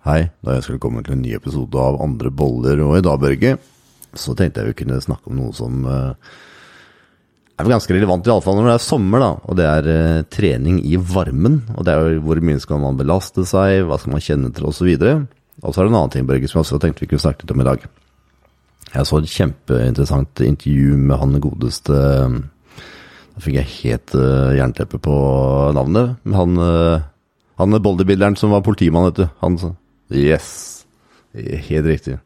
Hei, da jeg skulle komme til en ny episode av Andre boller, og i dag, Børge, så tenkte jeg vi kunne snakke om noe som uh, er ganske relevant, i alle fall når det er sommer, da. Og det er uh, trening i varmen. Og det er jo hvor mye skal man belaste seg, hva skal man kjenne til, osv. Og, så og så er det en annen ting, Børge, som jeg også tenkte vi kunne snakke litt om i dag. Jeg så et kjempeinteressant intervju med han godeste Da fikk jeg helt jernteppe på navnet. Han, han bodybuilderen som var politimann, vet du. Han Yes. Helt riktig.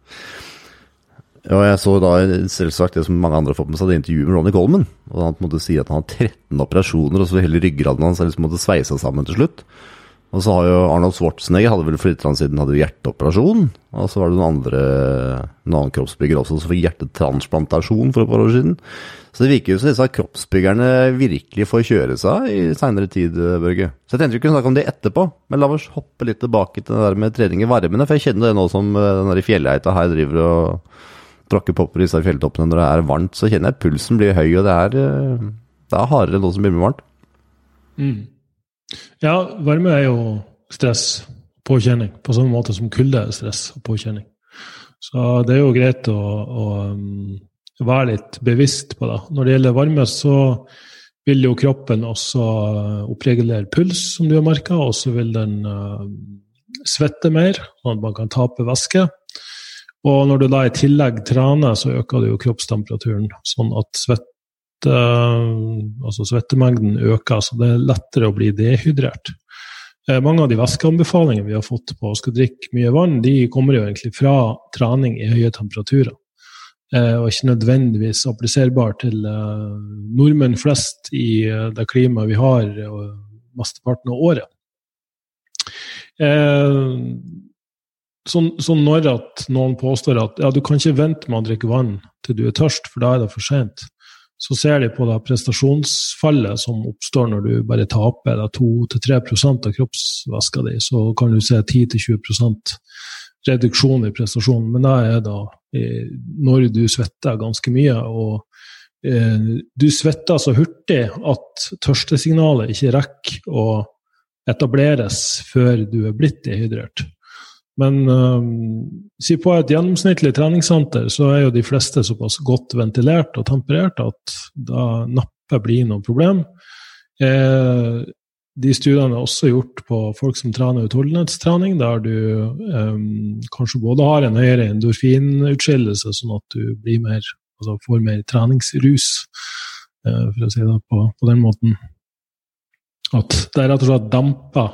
Og jeg så da selvsagt det som mange andre har fått med seg, det intervjuet med Ronny Coleman. Og han på en måte sier at han har 13 operasjoner, og så hele ryggraden hans er liksom måtte sveisa sammen til slutt. Og så har jo Arnold Schwarzenegger hadde vel for litt siden hadde hjerteoperasjon. Og så var det noen andre, en annen kroppsbygger også som fikk hjertetransplantasjon for et par år siden. Så det virker jo som disse kroppsbyggerne virkelig får kjøre seg i seinere tid, Børge. Så jeg tenkte vi kunne snakke om det etterpå, men la oss hoppe litt tilbake til det der med trening i varmene. For jeg kjenner det nå som eh, den der fjellgeita her driver og tråkker popper i disse fjelltoppene når det er varmt, så kjenner jeg pulsen blir høy, og det er, eh, det er hardere nå som med varmt. Mm. Ja, varme er jo stress, påkjenning, på samme måte som kulde er stress og påkjenning. Så det er jo greit å, å um, være litt bevisst på det. Når det gjelder varme, så vil jo kroppen også oppregulere puls, som du har merka, og så vil den uh, svette mer, sånn at man kan tape væske. Og når du da i tillegg trener, så øker det jo kroppstemperaturen, sånn at svette, altså svettemengden øker, så det er lettere å bli dehydrert. Eh, mange av de væskeanbefalingene vi har fått på å skal drikke mye vann, de kommer jo egentlig fra trening i høye temperaturer. Eh, og ikke nødvendigvis appliserbar til eh, nordmenn flest i eh, det klimaet vi har mesteparten av året. Sånn, sånn når at noen påstår at ja, du kan ikke vente med å drikke vann til du er tørst, for da er det for sent, så ser de på det prestasjonsfallet som oppstår når du bare taper 2-3% av kroppsvæska di, så kan du se 10-20% reduksjon i prestasjonen. Men det er da eh, når du svetter ganske mye. og eh, du svetter så hurtig at tørstesignalet ikke rekker å etableres før du er blitt dehydrert. Men um, si på et gjennomsnittlig treningssenter så er jo de fleste såpass godt ventilert og temperert at da nappe blir noe problem. Eh, de studiene er også gjort på folk som trener utholdenhetstrening, der du um, kanskje både har en høyere endorfinutskillelse, sånn at du blir mer, altså får mer treningsrus, uh, for å si det på, på, den måten. At det rett og slett demper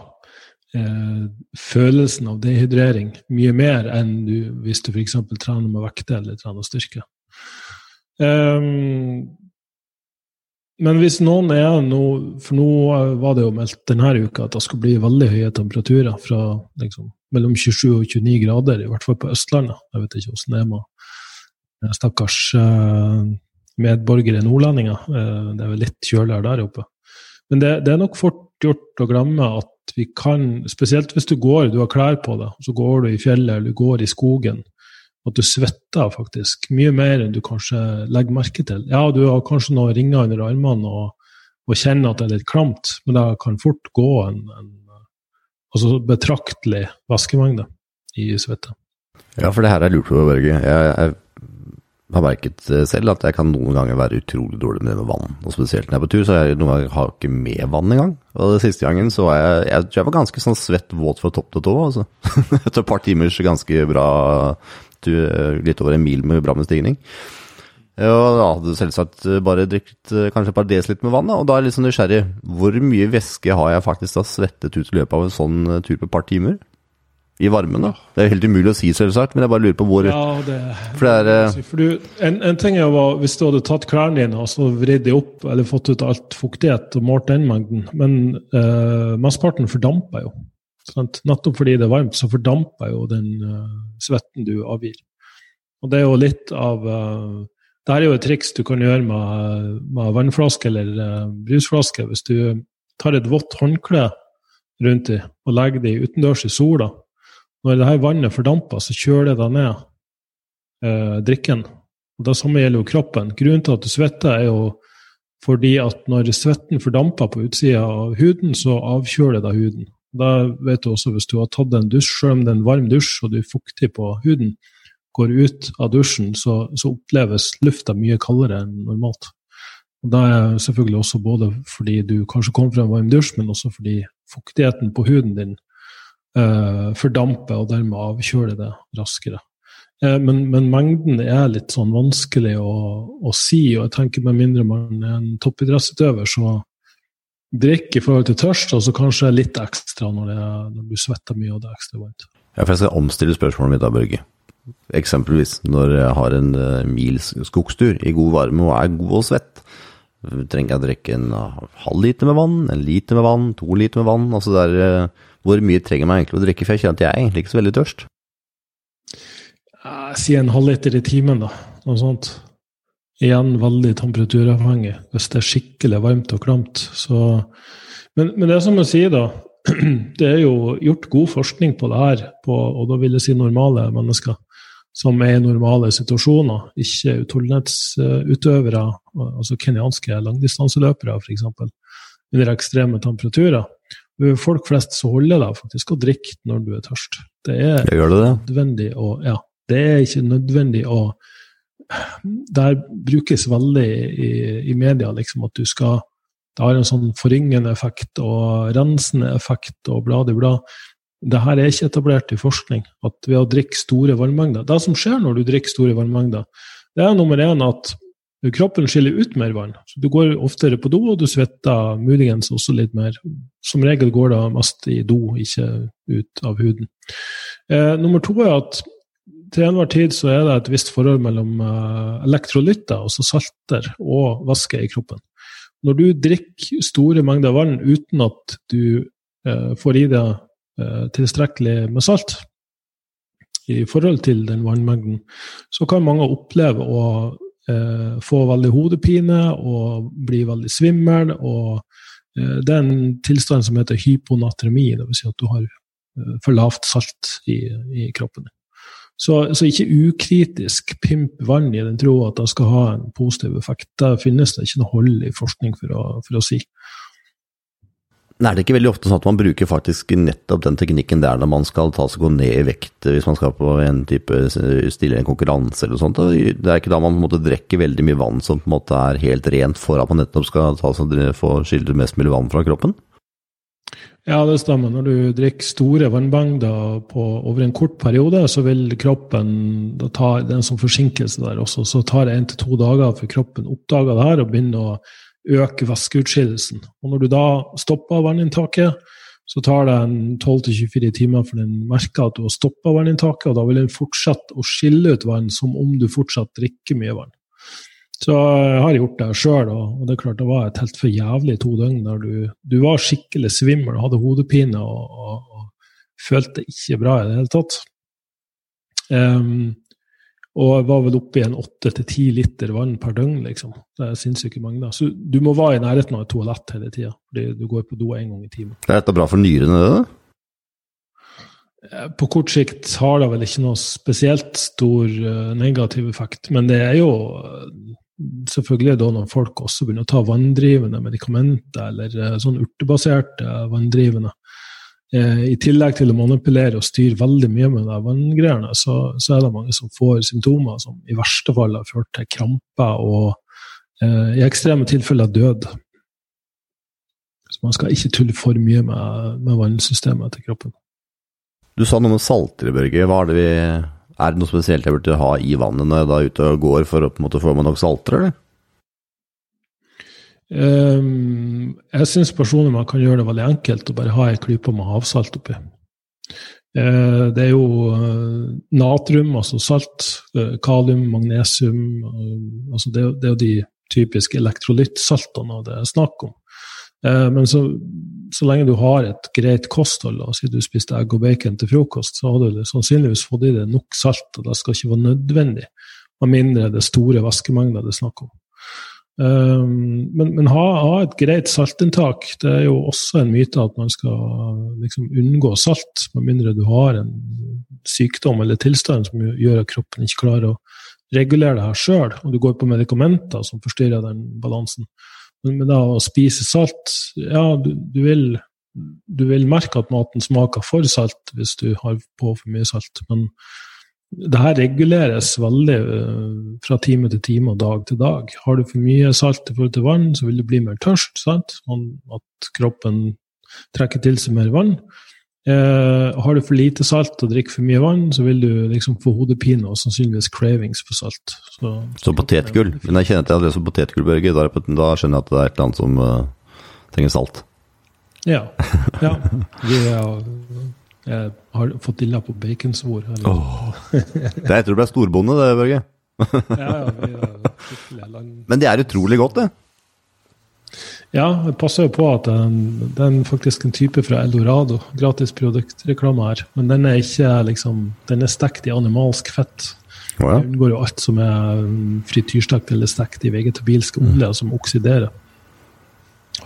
uh, følelsen av dehydrering mye mer enn du, hvis du f.eks. trener med vekter eller trener styrke. Um, men hvis noen er nå For nå var det jo meldt denne uka at det skulle bli veldig høye temperaturer. Fra liksom, mellom 27 og 29 grader, i hvert fall på Østlandet. Jeg vet ikke hvordan det er med stakkars eh, medborgere nordlendinger. Eh, det er vel litt kjøligere der oppe. Men det, det, er nok fort gjort å glemme at vi kan, spesielt hvis du går, du har klær på deg, så går du i fjellet eller du går i skogen, at du svetter faktisk mye mer enn du kanskje legger merke til. Ja, du har kanskje noen ringer under armene og, og kjenner at det er litt klamt, men det kan fort gå en, en altså betraktelig vaskemengde i svette. Ja, for det her er lurt på, Børge. Jeg, jeg, har merket selv at jeg kan noen ganger være utrolig dårlig med det med vann. Og spesielt når jeg er på tur, så har jeg noen ganger har ikke med vann engang. Og det siste gangen så var jeg Jeg tror jeg var ganske sånn svett våt fra topp til tå, altså. Etter et par timers ganske bra tur, litt over en mil med bra med stigning. Og da hadde selvsagt bare drukket eh, kanskje et par desiliter med vann, da, og da er jeg litt sånn nysgjerrig. Hvor mye væske har jeg faktisk da svettet ut i løpet av en sånn eh, tur på et par timer? I varmen, da. Det er helt umulig å si, selvsagt, men jeg bare lurer på hvor ja, det, For det er for du, en, en, ting er jo hvis du hadde tatt klærne dine og så vridd dem opp, eller fått ut alt fuktighet og målt den mengden, men uh, mesteparten fordamper jo. Sant? Nettopp fordi det er varmt, så fordamper jo den uh, svetten du avgir. Og det er jo litt av uh, Det er jo et triks du kan gjøre med, med vannflaske eller uh, brusflaske. Hvis du tar et vått håndkle rundt dem og legger dem utendørs i sola, når det her vannet fordamper, så kjøler det ned eh, drikken. Og Det samme gjelder jo kroppen. Grunnen til at du svetter, er jo fordi at når svetten fordamper på utsida av huden, så avkjøler det huden. Da vet du også hvis du har tatt en dusj, selv om det er en varm dusj og du er fuktig på huden, går ut av dusjen, så, så oppleves lufta mye kaldere enn normalt. Og Da er selvfølgelig også både fordi du kanskje kom fra en varm dusj, men også fordi fuktigheten på huden din eh, fordamper og dermed avkjøler det raskere. Eh, men, men, mengden er litt sånn vanskelig å, å, si, og jeg tenker med mindre man er en toppidrettsutøver, så drikk i forhold til tørst, og så kanskje litt ekstra når, det, når du svetter mye og det er ekstra varmt. Ja, for jeg skal omstille spørsmålet mitt da, Børge. Eksempelvis når jeg har en uh, mils skogstur i god varme og er god og svett. Trenger jeg å drikke en halv liter med vann, en liter med vann, to liter med vann? Altså det uh, hvor mye trenger man egentlig å drikke? For jeg kjenner at jeg er egentlig ikke så veldig tørst. Jeg sier en halvliter i timen, da. Noe sånt. Igjen veldig temperaturavhengig. Hvis det er skikkelig varmt og klamt, så Men, men det som å si, da. Det er jo gjort god forskning på det her, på, og da vil jeg si normale mennesker som er i normale situasjoner, ikke utholdenhetsutøvere, altså kenyanske langdistanseløpere f.eks., under ekstreme temperaturer. Folk flest så holder det faktisk å drikke når du er tørst. Det er det det. nødvendig å Ja, det er ikke nødvendig å Der brukes veldig i, i media liksom at du skal Det har en sånn forringende effekt og rensende effekt og blad i blad. Det her er ikke etablert i forskning, at ved å drikke store vannmengder Det som skjer når du drikker store vannmengder, det er nummer én at kroppen skiller ut mer vann. Så Du går oftere på do, og du svetter muligens også litt mer. Som regel går det mest i do, ikke ut av huden. Eh, nummer to er at til enhver tid så er det et visst forhold mellom eh, elektrolytter, altså salter, og væske i kroppen. Når du drikker store mengder vann uten at du eh, får i deg Eh, tilstrekkelig med salt i forhold til den vannmengden, så kan mange oppleve å eh, få veldig hodepine og bli veldig svimmel. og eh, Det er en tilstand som heter hyponatremi, dvs. Si at du har eh, for lavt salt i, i kroppen. Så, så, ikke ukritisk pimp vann i den troa at det skal ha en positiv effekt. Det finnes det ikke noe hold i forskning for å, for å si. Er det er ikke veldig ofte sånn at man bruker faktisk nettopp den teknikken der når man skal ta seg gå ned i vekt, hvis man skal på en type stille en konkurranse eller noe sånt? Det er ikke da man på en måte drikker veldig mye vann som på en måte er helt rent for at man nettopp skal ta seg, få skildret mest mulig vann fra kroppen? Ja, det stemmer. Når du drikker store vannmengder over en kort periode, så vil kroppen da ta Det er en sånn forsinkelse der også. Så tar det én til to dager før kroppen oppdager det her og begynner å øke væskeutskillelsen. Og når du da stopper vanninntaket, så tar det 12-24 timer for den merker at du har stoppa vanninntaket, og da vil den fortsette å skille ut vann som om du fortsatt drikker mye vann. Så jeg har gjort det sjøl, og det er klart det var et helt for jævlig to døgn der du, du var skikkelig svimmel og hadde hodepine og, og, og følte ikke bra i det hele tatt. Um, og jeg var vel oppe i en åtte til ti liter vann per døgn, liksom. Det er sinnssyke mengder. Så du må være i nærheten av et toalett hele tida, fordi du går på do én gang i timen. Er dette bra for nyrene, det? da? Eh, på kort sikt har det vel ikke noe spesielt stor uh, negativ effekt, men det er jo uh, selvfølgelig da når folk også begynner å ta vanndrivende medikamenter, eller sånn urtebaserte vanndrivende, Eh, I tillegg til å manipulere og styre veldig mye med de vanngreiene, så, så, er det mange som får symptomer som i verste fall har ført til kramper og eh, i ekstreme tilfeller død. Så man skal ikke tulle for mye med, med vannsystemet til kroppen. Du sa noe om saltere, Børge. Det vi er det noe spesielt jeg burde ha i vannet når jeg er ute og går for å på en måte få meg nok salter, eller? Um, jeg syns personlig man kan gjøre det veldig enkelt og bare ha ei klype med havsalt oppi. Uh, det er jo uh, natrium, altså salt, uh, kalium, magnesium altså det, er jo de typiske elektrolyttsaltene det er snakk om. men så, så, lenge du har et greit kosthold, og si du spiste egg og bacon til frokost, så har du sannsynligvis fått i deg nok salt, og det skal ikke være nødvendig, med mindre det er store væskemengder det er snakk om. Um, men, men ha, ha, et greit saltinntak. Det er jo også en myte at man skal liksom unngå salt, med mindre du har en sykdom eller tilstand som gjør at kroppen ikke klarer å regulere det her sjøl, og du går på medikamenter som forstyrrer den balansen. Men, men da å spise salt Ja, du, du vil du vil merke at maten smaker for salt hvis du har på for mye salt. Men det her reguleres veldig uh, fra time til time og dag til dag. Har du for mye salt i forhold til vann, så vil du bli mer tørst. sant? At kroppen trekker til seg mer vann. Eh, har du for lite salt og drikker for mye vann, så vil du liksom få hodepine og sannsynligvis cravings på salt. Så, så potetgull. Men jeg kjenner at det er som potetgull, Børge. Da, da, skjønner jeg at det er et eller annet som uh, trenger salt. Ja. ja. Vi er, jeg har fått dilla på baconsvor. Oh. det er etter du ble storbonde, det, Børge. ja, ja, vi er Men det er utrolig godt, det. Ja, det passer jo på at den, er faktisk en type fra Eldorado. Gratis produktreklame her. Men den er ikke liksom Den er stekt i animalsk fett. Oh, ja. Den unngår jo alt som er frityrstekt eller stekt i vegetabilsk olje, mm. som oksiderer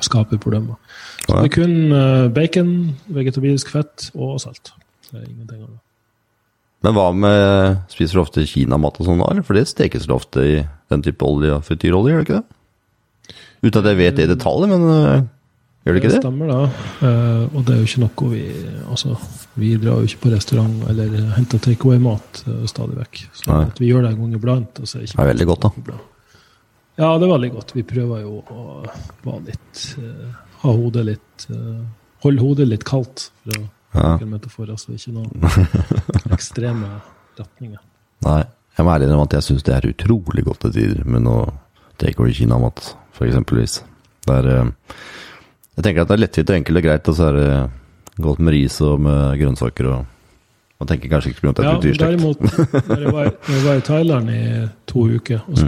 skaper problemer. Så det er kun uh, bacon, vegetabilsk fett og salt. Det er ingenting av det. Men hva med Spiser du ofte kinamat og sånn, for det stekes det ofte i den type olje, frityrolje, gjør det ikke det? Uten at jeg vet det i detalj, men uh, gjør det ikke det? Det stemmer, da. Uh, og det er jo ikke noe vi Altså, vi drar jo ikke på restaurant eller henter takeaway-mat stadig vekk. Så vi gjør det en gang iblant. Altså, det er veldig godt, da. Ja, det er veldig godt. Vi prøver jo å være litt Ha hodet litt Holde hodet litt kaldt, for å bruke en metafor. Altså ikke noen ekstreme retninger. Nei. Jeg må ærlig innrømme at jeg syns det er utrolig godt til tider med noe takeaway-kinamat for eksempelvis. er uh, jeg tenker at det er lettvint og enkelt og greit, og så er det godt med ris og med grønnsaker og Man tenker kanskje ikke på at det er ja, Derimot, når jeg, var, når jeg var i Thailand i to uker og mm.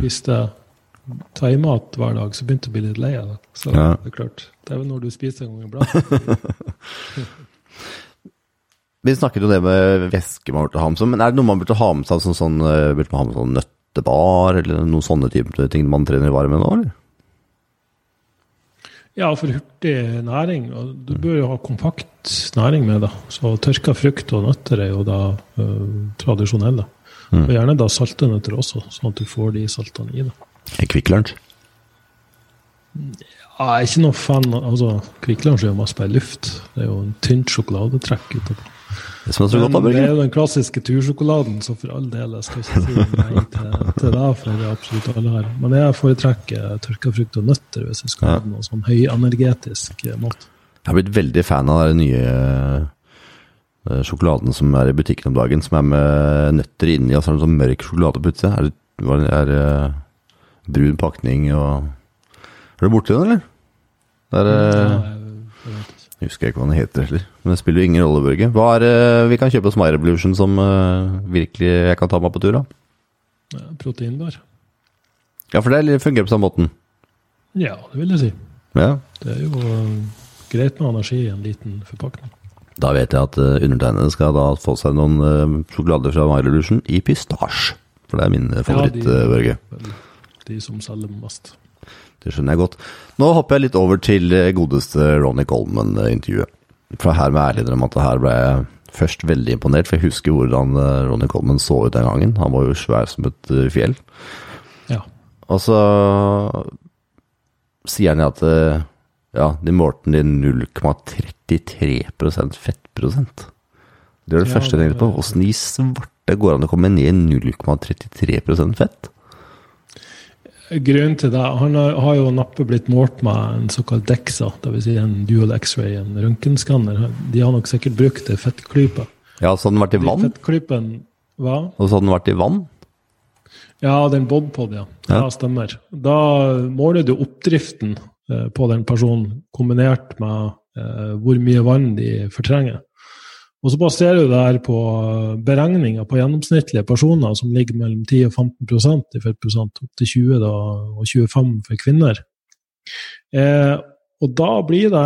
Spiste i thaimat hver dag, så begynte jeg å bli litt lei av det. Så ja. det er klart, det er vel når du spiser en gang iblant. Vi snakket jo det med væske man burde ha med seg, men er det noe man burde ha med seg Sånn, sånn, eh, burde man ha med sånn nøttebar, eller noen sånne type ting man trener i med nå, eller? Ja, for hurtig næring. og Du bør jo ha kompakt næring med det. Så tørka frukt og nøtter er jo da uh, tradisjonelle. Mm. Og gjerne da salte nøtter også, sånn at du får de saltene i det. Kvikk Lunsj? Ja, jeg er ikke noe fan altså, Kvikk Lunsj er jo masse bare luft. Det er jo en tynt sjokoladetrekk utenpå. Det, er godt, det er jo den klassiske tursjokoladen, så for all del, jeg skal ikke si nei til, til det for absolutt alle her. Men jeg foretrekker tørka frukt og nøtter hvis jeg skal ha noe sånn høyenergetisk mat. Jeg har blitt veldig fan av den nye uh, sjokoladen som er i butikken om dagen, som er med nøtter inni og så er det sånn mørk sjokolade på utsida. Er det er, brun pakning og Er du borti den, eller? Det er, uh, ja, jeg husker ikke hva den heter heller. Men det spiller jo ingen rolle, Børge. Hva er det uh, vi kan kjøpe hos My Revolution som uh, virkelig jeg kan ta meg på tur, da? Ja, proteinbar. Ja, for det fungerer på samme måten? Ja, det vil jeg si. Ja. Det er jo greit med energi i en liten forpakning. Da vet jeg at uh, undertegnede skal da få seg noen uh, sjokolader fra My Revolution i pistasje. For det er min favoritt, ja, de, Børge. De som selger mest. Det skjønner jeg godt. Nå hopper jeg litt over til eh, godeste Ronny Coleman-intervjuet. For her med ærlig om at det her ble jeg først veldig imponert, for jeg husker hvordan eh, Ronny Coleman så ut den gangen. Han var jo svær som et eh, fjell. Ja. Og så sier han at ja, de målte den i 0,33 fettprosent. Det var det ja, første jeg tenkte på. Åssen i svarte går an å komme ned i 0,33% fett? Grunnen til det Han har, har jo nappet blitt målt med en såkalt DEXA, dvs. Si en dual X-ray, en røntgenskanner. De har nok sikkert brukt det fettklypa. Ja, så hadde den vært i vann? Fettklypen, hva? Og så hadde den vært i vann? Ja, den Bodpod, ja. ja. Ja, stemmer. Da måler du oppdriften eh, på den personen, kombinert med eh, hvor mye vann de fortrenger. Og så baserer du det her på beregninger på gjennomsnittlige personer som ligger mellom 10 og 15% i fettprosent, opp til 20 da, og 25 for kvinner. Eh, og da blir det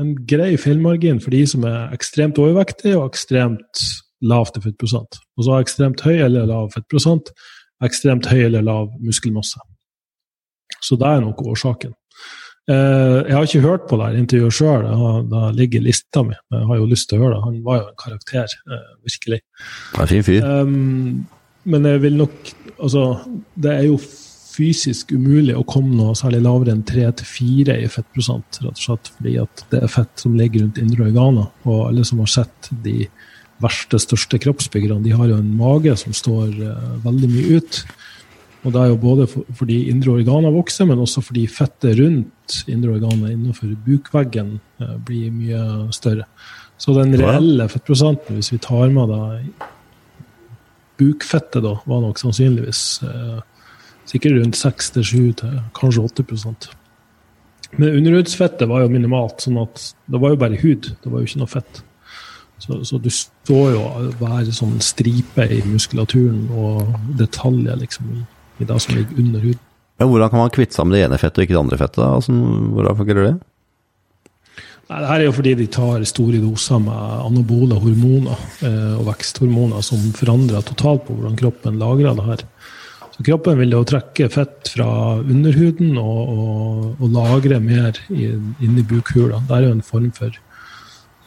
en grei feilmargin for de som er ekstremt overvektige og ekstremt lavt i fettprosent. Og så har ekstremt høy eller lav fettprosent, ekstremt høy eller lav muskelmasse. Så det er nok årsaken. Eh, jeg har ikke hørt på det intervjuet sjøl, det ligger i lista mi. Jeg har jo lyst til å høre det. Han var jo en karakter, eh, virkelig. Er fin fyr. Um, men jeg vil nok Altså, det er jo fysisk umulig å komme noe særlig lavere enn 3-4 i fettprosent. rett og slett Fordi at det er fett som ligger rundt indre organer. Og alle som har sett de verste, største kroppsbyggerne, de har jo en mage som står veldig mye ut. Og det er jo både for, fordi indre organer vokser, men også fordi fettet rundt indre organer innenfor bukveggen uh, blir mye større. Så den reelle fettprosenten, hvis vi tar med da bukfettet, da, var nok sannsynligvis eh, sikkert rundt 6-7 til kanskje 8 Men underhudsfettet var jo minimalt, sånn at det var jo bare hud. Det var jo ikke noe fett. Så, så du så jo være sånn stripe i muskulaturen og detaljer liksom i, i det som ligger under huden. Ja, hvordan kan man kvitte seg med det ene fettet og ikke det andre fettet? Altså, hvordan fungerer det? Nei, det her er jo fordi de tar store doser med anabole hormoner eh, og veksthormoner som forandrer totalt på hvordan kroppen lagrer det her. Så kroppen vil jo trekke fett fra underhuden og, og, og lagre mer inni bukhula. Det er jo en form for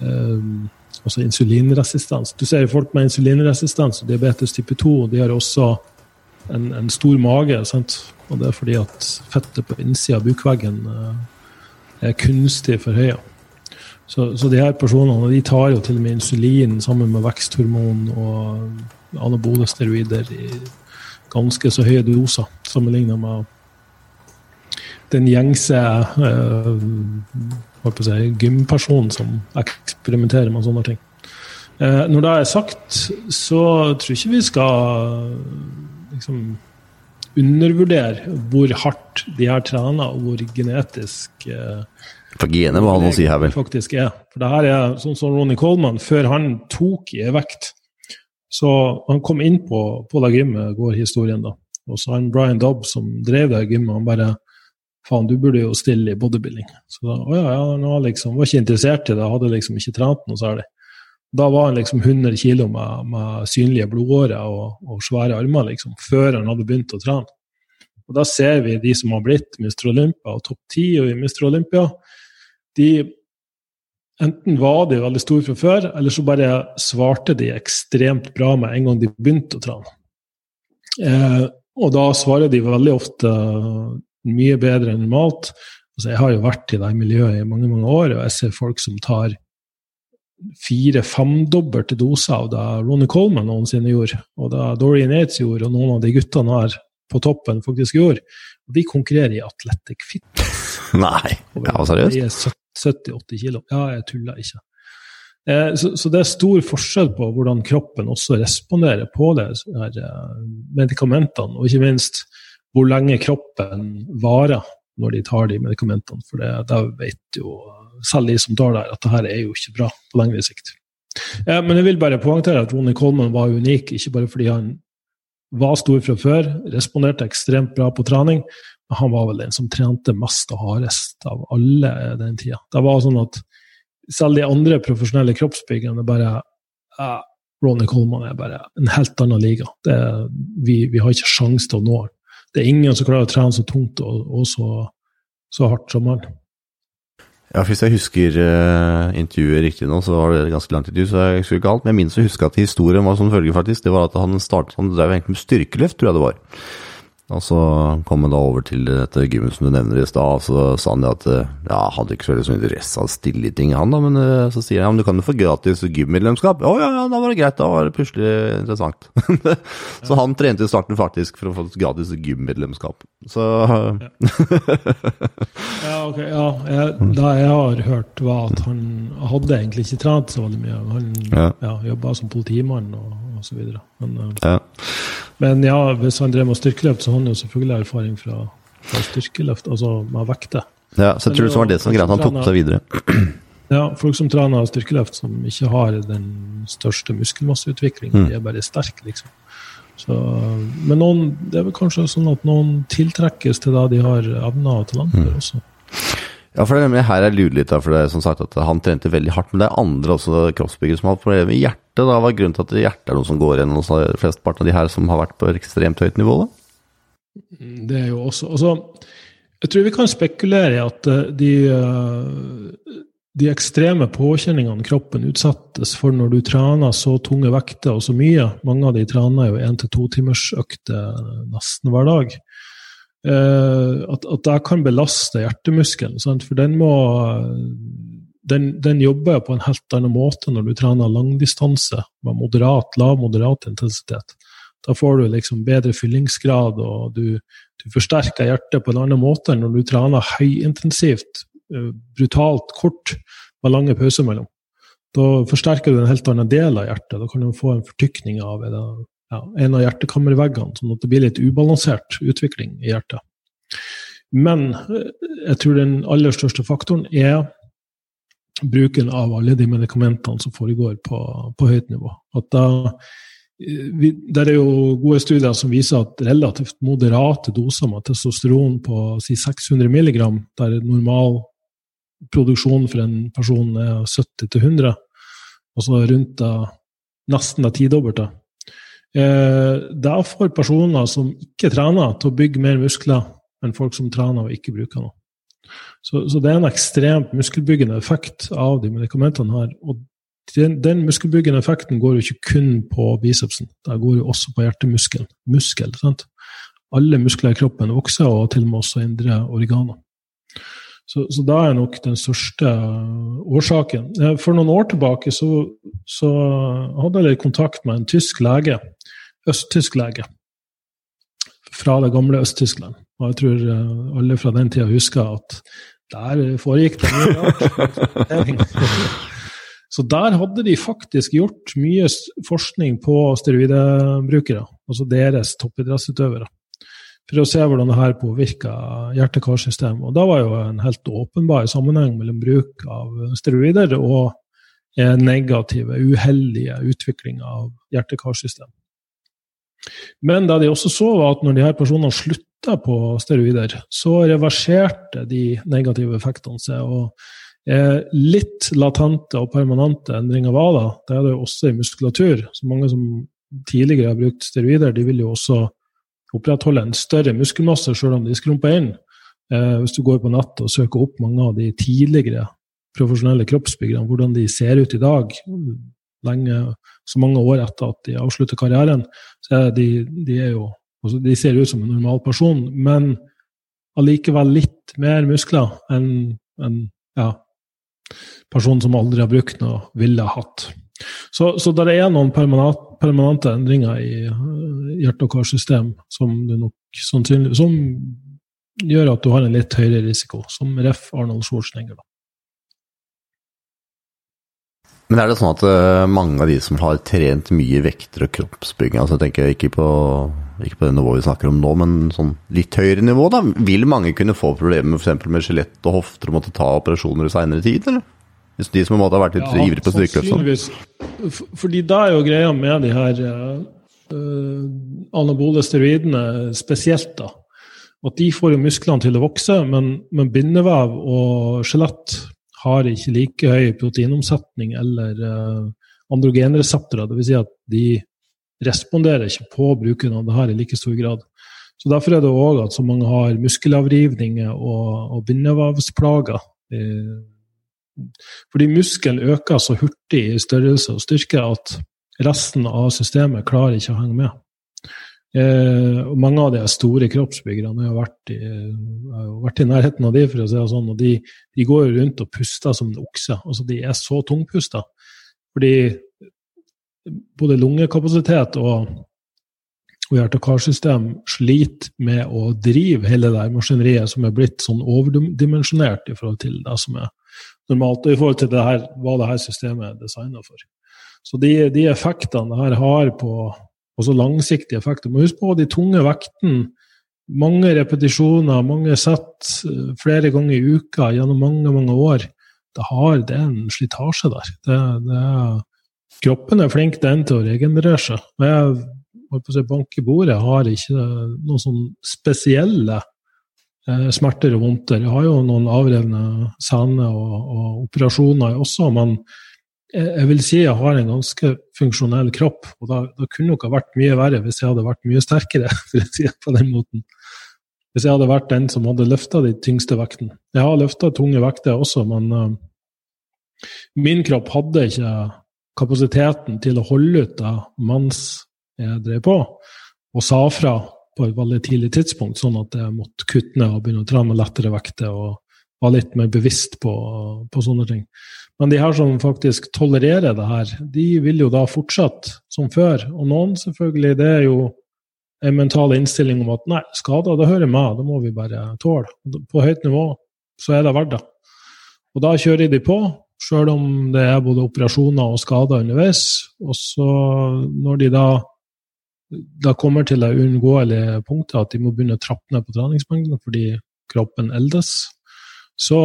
eh, altså insulinresistens. Du ser folk med insulinresistens og diabetes type 2, de har også en, en stor mage. Sant? Og det er fordi at fettet på innsida av bukveggen eh, er kunstig forhøya. Så, så de her personene de tar jo til og med insulin sammen med veksthormon og anabole steroider i ganske så høye doser sammenlignet med den gjengse eh, si, gympersonen som eksperimenterer med sånne ting. Eh, når det er sagt, så tror jeg ikke vi skal liksom, undervurdere hvor hardt de har trener, og hvor genetisk eh, For genet må ha noe å si her, vel? Faktisk er. For det her er sånn som Ronny Coleman, før han tok i vekt Så han kom inn på, på det gymmet, går historien, da. Og så han Brian Dobb som drev det gymmet, han bare Faen, du burde jo stille i bodybuilding. Så da, å ja, ja, nå liksom, var ikke interessert i det, hadde liksom ikke trent noe særlig. Da var han liksom 100 kg med, med, synlige blodårer og, og, svære armer, liksom, før han hadde begynt å trene. Og Da ser vi de som har blitt Mr. Olympia og topp ti i Mr. Olympia, de Enten var de veldig store fra før, eller så bare svarte de ekstremt bra med en gang de begynte å trene. Eh, og da svarer de veldig ofte mye bedre enn normalt. Altså, jeg har jo vært i det miljøet i mange mange år, og jeg ser folk som tar fire-femdobbelte doser av det Ronny Coleman noensinne gjorde, og det Dorian Yates gjorde, og noen av de guttene her på toppen faktisk gjorde. Og de konkurrerer i athletic fitness. Nei, ja, seriøst? De er 70-80 kilo. Ja, jeg tuller ikke. Eh, så, så, det er stor forskjell på hvordan kroppen også responderer på det, her, eh, medikamentene, og ikke minst hvor lenge kroppen varer når de tar de medikamentene. For det, det vet jo selv de som tar der, at det her er jo ikke bra på lengre sikt. Eh, men jeg vil bare poengtere at Ronny Coleman var unik, ikke bare fordi han var stor fra før, responderte ekstremt bra på trening, men han var vel den som trente mest og hardest av alle den tida. Det var sånn at selv de andre profesjonelle kroppsbyggerne bare eh, Ronny Coleman er bare en helt annen liga. Det, vi, vi, har ikke sjanse til å nå ham. det er ingen som klarer å trene så tungt og, og så, så, hardt som han. Ja, Hvis jeg husker uh, intervjuet riktig nå, så var det et ganske langt intervju, så jeg husker ikke alt. Men jeg minnes å huske at historien var som følger, faktisk. Det var at han startet, han drev egentlig med styrkeløft, tror jeg det var. Og så kom han da over til dette gymmet som du nevner i stad, så sa han at ja, hadde ikke så veldig sånn interesse av stille ting, han da, men eh, så sier han ja, men du kan jo få gratis gymmedlemskap. Å ja, ja, da var det greit, da var det plutselig interessant. så han trente i starten faktisk for å få gratis gymmedlemskap. Så ja. ja, ok, ja. Jeg, da jeg har hørt, var at han hadde egentlig ikke trent så veldig mye. Han ja. ja jobba som politimann og, og så videre. Men, eh, ja. Men ja, hvis han drev med styrkeløft, så har han jo selvfølgelig erfaring fra, fra styrkeløft, altså med vekter. Ja, så jeg tror det var det som greia at han tok seg videre. Ja, folk som trener styrkeløft, som ikke har den største muskelmasseutviklingen, mm. de er bare sterke, liksom. Så, men noen, det er vel kanskje sånn at noen tiltrekkes til det de har evner og talenter mm. også. Ja, for det er her jeg lurer litt, for det er som sagt at han trente veldig hardt. Men det er andre også kroppsbyggere som har problemer med hjertet. Da. Hva er grunnen til at hjertet er noe som går igjen hos flesteparten av de her som har vært på ekstremt høyt nivå? da? Det er jo også altså, Jeg tror vi kan spekulere i at eh, de, eh, de ekstreme påkjenningene kroppen utsettes for når du trener så tunge vekter og så mye Mange av de trener jo én til to timers økter nesten hver dag. Eh, at, at det kan belaste hjertemuskelen. Sant? For den må den, den, jobber på en helt annen måte når du trener langdistanse med moderat, lav moderat intensitet. Da får du liksom bedre fyllingsgrad, og du, du forsterker hjertet på en annen måte enn når du trener høyintensivt, eh, brutalt kort, med lange pauser mellom. Da forsterker du en helt annen del av hjertet. Da kan du få en fortykning av ja, en av hjertekammerveggene, sånn at det blir litt ubalansert utvikling i hjertet. Men eh, jeg tror den aller største faktoren er bruken av alle de medikamentene som foregår på, på høyt nivå. Da, vi, der er jo gode studier som viser at relativt moderate doser med testosteron på si 600 mg, der normal produksjon for en person er 70-100, altså rundt da, nesten det tidobbelte, eh, da får personer som ikke trener, til å bygge mer muskler enn folk som trener og ikke bruker noe. Så, så, det er en ekstremt muskelbyggende effekt av de medikamentene her. Og den, den, muskelbyggende effekten går jo ikke kun på bicepsen, det går jo også på hjertemuskelen. Muskel, sant? Alle muskler i kroppen vokser, og til og med også indre organer. Så, så da er nok den største årsaken. Eh, for noen år tilbake så, så hadde jeg litt kontakt med en tysk lege, østtysk lege, fra det gamle Øst-Tyskland. Og jeg tror eh, alle fra den tida husker at der foregikk det mye rart. Så der hadde de faktisk gjort mye forskning på steroidebrukere, altså deres toppidrettsutøvere, for å se hvordan det her påvirker hjerte-karsystemet. Og da var jo en helt åpenbar sammenheng mellom bruk av steroider og negative, uheldige utvikling av hjerte-karsystem. Men det de også så, var at når de her personene slutta på steroider, så reverserte de negative effektene seg. og Litt latente og permanente endringer var da. Det er det jo også i muskulatur. Så mange som tidligere har brukt steroider, de vil jo også opprettholde en større muskelmasse selv om de skrumper inn. Eh, hvis du går på nettet og søker opp mange av de tidligere profesjonelle kroppsbyggerne, hvordan de ser ut i dag, lenge, så mange år etter at de avslutter karrieren, så er de, de er jo Altså, de ser ut som en normal person, men allikevel litt mer muskler enn en ja, person som aldri har brukt noe, ville hatt. Så, så det er noen permanente endringer i hjerte- og karsystem som, som gjør at du har en litt høyere risiko, som ref. Arnold Schwarzenegger. Da. Men er det sånn at uh, mange av de som har trent mye vekter og kroppsbygging, altså jeg tenker ikke på, ikke på det nivået vi snakker om nå, men sånn litt høyere nivå, da, vil mange kunne få problemer f.eks. med skjelett og hofter og måtte ta operasjoner i seinere tid, eller? Hvis de som måtte ha vært litt ja, ivrige på styrkeløft? Sånn. Fordi da er jo greia med de her uh, anabole steroidene spesielt, da. At de får jo musklene til å vokse, men, men bindevev og skjelett har ikke like høy proteinomsetning eller uh, androgenreseptorer. Dvs. Si at de responderer ikke på bruken av det her i like stor grad. Så Derfor er det òg at så mange har muskelavrivninger og, og bindevevsplager. Eh, fordi muskelen øker så hurtig i størrelse og styrke at resten av systemet klarer ikke å henge med. Eh, og mange av de store kroppsbyggerne har vært i, har vært i nærheten av de, for å si det sånn, og de, de går rundt og puster som en okse. Altså, de er så tungpusta. Fordi både lungekapasitet og, og hjerte- og karsystem sliter med å drive hele det maskineriet som er blitt sånn overdimensjonert i forhold til det som er normalt, i forhold til det her, hva det her systemet er designa for. Så de, de effektene her har på også langsiktige effekter. Men husk på de tunge vektene. Mange repetisjoner, mange sett eh, flere ganger i uka gjennom mange mange år. Det har det en slitasje der. Det, det kroppen er flink den til å regenerere seg. Jeg holdt på å si bank bordet har ikke noen sånn spesielle smerter og vondter. Jeg har jo noen avrevne sener og, og, operasjoner også, men jeg vil si jeg har en ganske funksjonell kropp, og da, da kunne det vært mye verre hvis jeg hadde vært mye sterkere, for å si det på den måten. Hvis jeg hadde vært den som hadde løfta de tyngste vektene. Jeg har løfta tunge vekter også, men uh, min kropp hadde ikke kapasiteten til å holde ut da mens jeg drev på, og sa fra på et veldig tidlig tidspunkt, sånn at jeg måtte kutte ned og begynne å trene lettere vekter og være litt mer bevisst på, på, sånne ting. Men de her som faktisk tolererer det her, de vil jo da fortsette som før. Og noen, selvfølgelig, det er jo en mental innstilling om at nei, skader, det hører med, det må vi bare tåle. På høyt nivå så er det verdt det. Og da kjører de på, sjøl om det er både operasjoner og skader underveis. Og så, når de da, da kommer til det uunngåelige punktet at de må begynne å trappe ned på treningsmengden fordi kroppen eldes, så,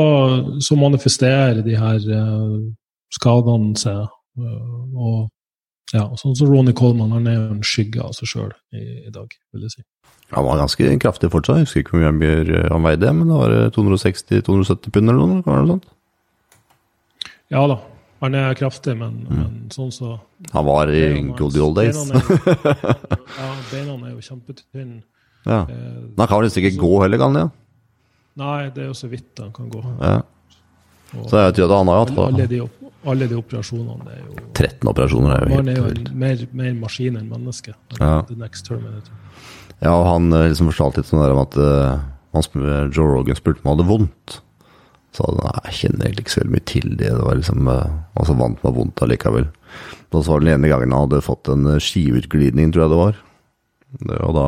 så manifesterer de her uh, skadene seg. Uh, og ja, sånn som Ronny Coleman, han er jo en skygge av seg sjøl i, i, dag, vil jeg si. Han var ganske kraftig fortsatt, jeg husker ikke hvor mye han veide, men det var 260-270 pund eller noe? Var det sånt? Ja da, han er kraftig, men, mm. men sånn så Han var i good old days. ja, beina er jo kjempetynne. Ja. Eh, han kan vel ikke gå heller, kan han? Ja? Nei, det er jo så vidt han kan gå. Ja. så jeg tror at han har hatt alle, de, alle de operasjonene det er jo 13 operasjoner er jo helt Han er jo mer, mer, maskin enn menneske. Ja. The next term, Ja, og han eh, liksom fortalte litt sånn der om at uh, han, Joe Rogan spurte om han hadde vondt. Så jeg kjenner egentlig ikke så veldig mye til det. Det var liksom, Og så vant med vondt allikevel. Da så var det den ene gangen han hadde fått en skiveutglidning, tror jeg det var. Det, og da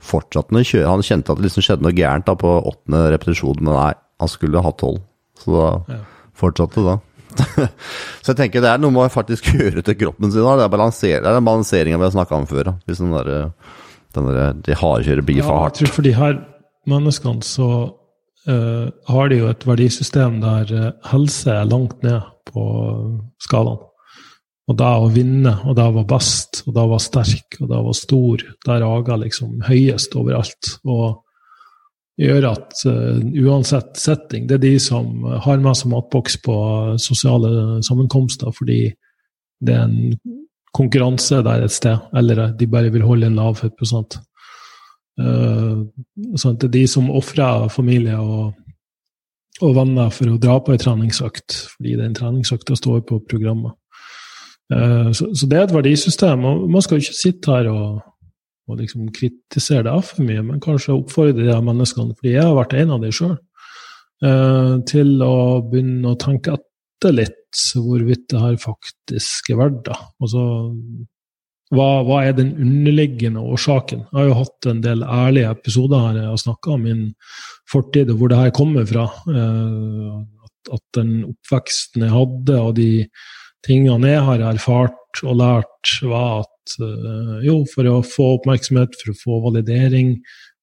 fortsatte han å kjøre. Han kjente at det liksom skjedde noe gærent da på åttende repetisjon, men nei, han skulle ha tolv. Så da ja. fortsatte da. så jeg tenker det er noe med å faktisk høre til kroppen sin. Det er, balanser, det er den balanseringa vi har snakka om før. Da. Hvis den der, den der, de hardkjører blir for hardt. Ja, jeg tror for de her menneskene så uh, har de jo et verdisystem der uh, helse er langt ned på skalaen. Og da å vinne, og da var best, og da var sterk, og da var stor, da raga liksom høyest overalt. Og gjør at uh, uansett setting, det er de som har med seg matboks på sosiale sammenkomster fordi det er en konkurranse der et sted, eller de bare vil holde en lav fettprosent. Uh, sånn er de som ofrer familie og, og venner for å dra på ei treningsøkt, fordi den treningsøkta står på programmet. Eh, så, så, det er et verdisystem. og Man skal jo ikke sitte her og, og liksom kritisere det for mye, men kanskje oppfordre de menneskene, fordi jeg har vært en av dem sjøl, eh, til å begynne å tenke etter litt hvorvidt det her faktisk er verdt det. Altså, hva, hva, er den underliggende årsaken? Jeg har jo hatt en del ærlige episoder her jeg har snakka om min fortid og hvor det her kommer fra. Eh, at, at den oppveksten jeg hadde, og de tingene jeg har erfart og lært, var at uh, jo, for å få oppmerksomhet, for å få validering,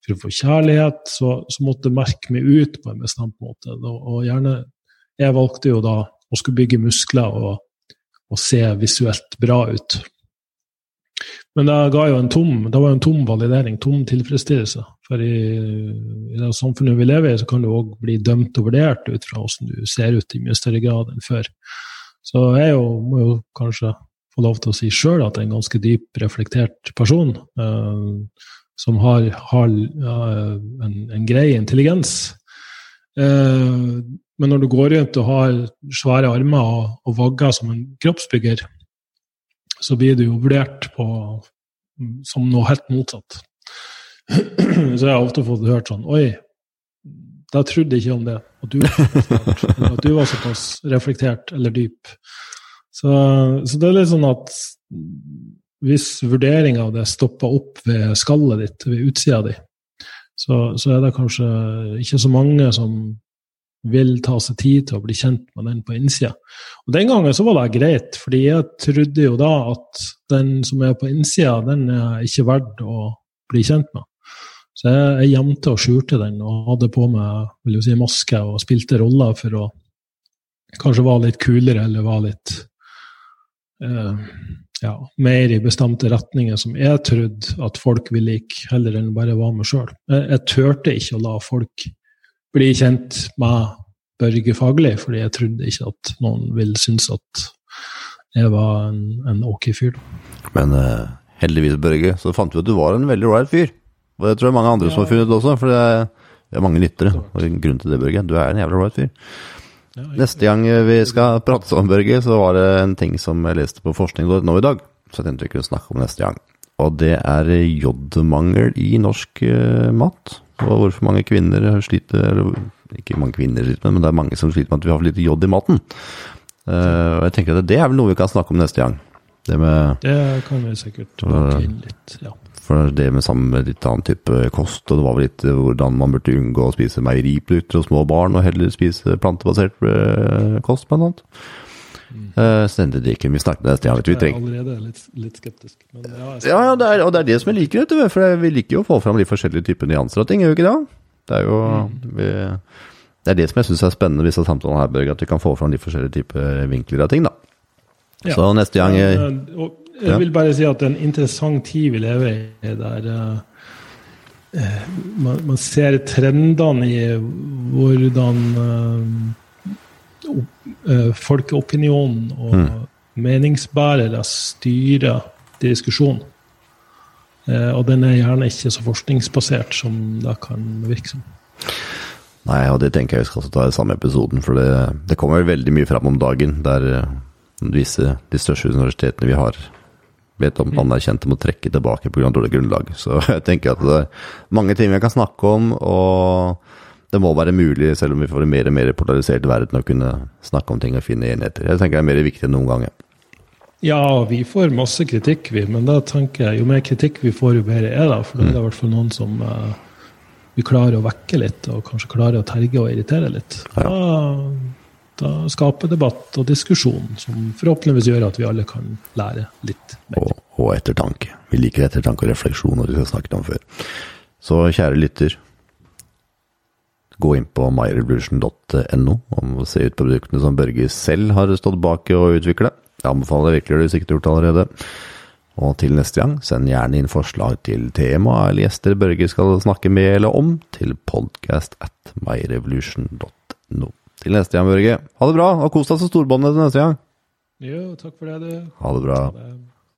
for å få kjærlighet, så, så måtte jeg merke meg ut på en bestemt måte. Og, og, gjerne Jeg valgte jo da å skulle bygge muskler og, og se visuelt bra ut. Men det ga jo en tom, det var en tom validering, tom tilfredsstillelse. For i, i det samfunnet vi lever i, så kan du òg bli dømt og vurdert ut fra hvordan du ser ut i mye større grad enn før. Så jeg jo, må jo kanskje få lov til å si sjøl at jeg er en ganske dyp reflektert person. Eh, som har, har uh, en, en, grei intelligens. Eh, men når du går rundt og har svære armer og, og vagger som en kroppsbygger, så blir du jo vurdert på, som noe helt motsatt. Så jeg har ofte fått hørt sånn Oi, da trodde jeg ikke om det. At du, at du var såpass reflektert eller dyp. Så, så, det er litt sånn at hvis vurderinga av det stopper opp ved skallet ditt, ved utsida di, så, så, er det kanskje ikke så mange som vil ta seg tid til å bli kjent med den på innsida. Og Den gangen så var det greit, fordi jeg trodde jo da at den som er på innsida, den er ikke verdt å bli kjent med. Så jeg, jeg gjemte og skjulte den og hadde på meg vil jo si, maske og spilte roller for å kanskje være litt kulere eller være litt uh, ja, mer i bestemte retninger som jeg trodde at folk ville like, heller enn bare være meg sjøl. Jeg, jeg turte ikke å la folk bli kjent med Børge Fagli, fordi jeg trodde ikke at noen ville synes at jeg var en, en ok fyr. Men uh, heldigvis, Børge, så fant vi at du var en veldig ålreit fyr. Og det tror jeg mange andre ja. som har funnet også, for det er, det er mange lyttere. Og grunnen til det, Børge, du er en jævla ålreit fyr. Ja, Neste gang vi skal prate sammen, Børge, så var det en ting som jeg leste på forskning.no i dag. Så jeg tenkte vi kunne snakke om neste gang. Og det er jodmangel i norsk eh, mat. Og hvorfor mange kvinner sliter Eller ikke mange kvinner sliter men det er mange som sliter med at vi har for lite jod i maten. Uh, og jeg tenker at det er vel noe vi kan snakke om neste gang. Det med Det kan vi sikkert inn litt, ja. For det med sammen med litt annen type kost, og det var vel litt eh, hvordan man burde unngå å spise meieriprodukter hos små barn, og heller spise plantebasert eh, kost, blant annet. Uh, Stendedrikken vi snakket neste gang. Jeg er allerede litt, litt skeptisk. Men ja, ja, ja det er, og det er det som jeg liker, vet du. For vi liker jo å få fram de forskjellige typer nyanser og ting, gjør vi ikke det? Det er jo mm. vi, Det er det som jeg syns er spennende med disse samtalene her, Børge, at vi kan få fram de forskjellige typer vinkler av ting, da. Ja. Så neste gang jeg, og, jeg vil bare si at det er en interessant tid vi lever i, der uh, man, man, ser trendene i hvordan folkeopinionen og mm. meningsbærere styrer diskusjonen. og den er gjerne ikke så forskningsbasert som det kan virke som. Nei, og det tenker jeg vi skal ta i samme episoden, for det, det kommer veldig mye fram om dagen der disse, de største universitetene vi har, vet om anerkjente må trekke tilbake pga. dårlig grunnlag. Så jeg tenker at det er mange ting vi kan snakke om, og det må være mulig, selv om vi får en mer og mer polarisert verden, å kunne snakke om ting og finne enigheter. Jeg tenker det er mer viktig enn noen gang. Ja, vi får masse kritikk, vi, men da tenker jeg jo mer kritikk vi får, jo bedre er det. For da er det i hvert fall noen som uh, vi klarer å vekke litt, og kanskje klarer å terge og irritere litt. Ja. Da da skape debatt og diskusjon, som forhåpentligvis gjør at vi alle kan lære litt mer. Og, og ettertanke. Vi liker ettertanke og refleksjon, og det vi har snakket om før. Så kjære lytter, gå inn på myrevolution.no og se ut på produktene som Børge selv har stått bak å utvikle. Jeg anbefaler virkelig det hvis ikke du har gjort det allerede. Og til neste gang, send gjerne inn forslag til tema eller gjester Børge skal snakke med eller om, til podcast at myrevolution.no. Til neste gang, Børge. Ha det bra, og kos deg så storbåndet til neste gang. Jo, takk for det, du. Ha det bra. Ha det.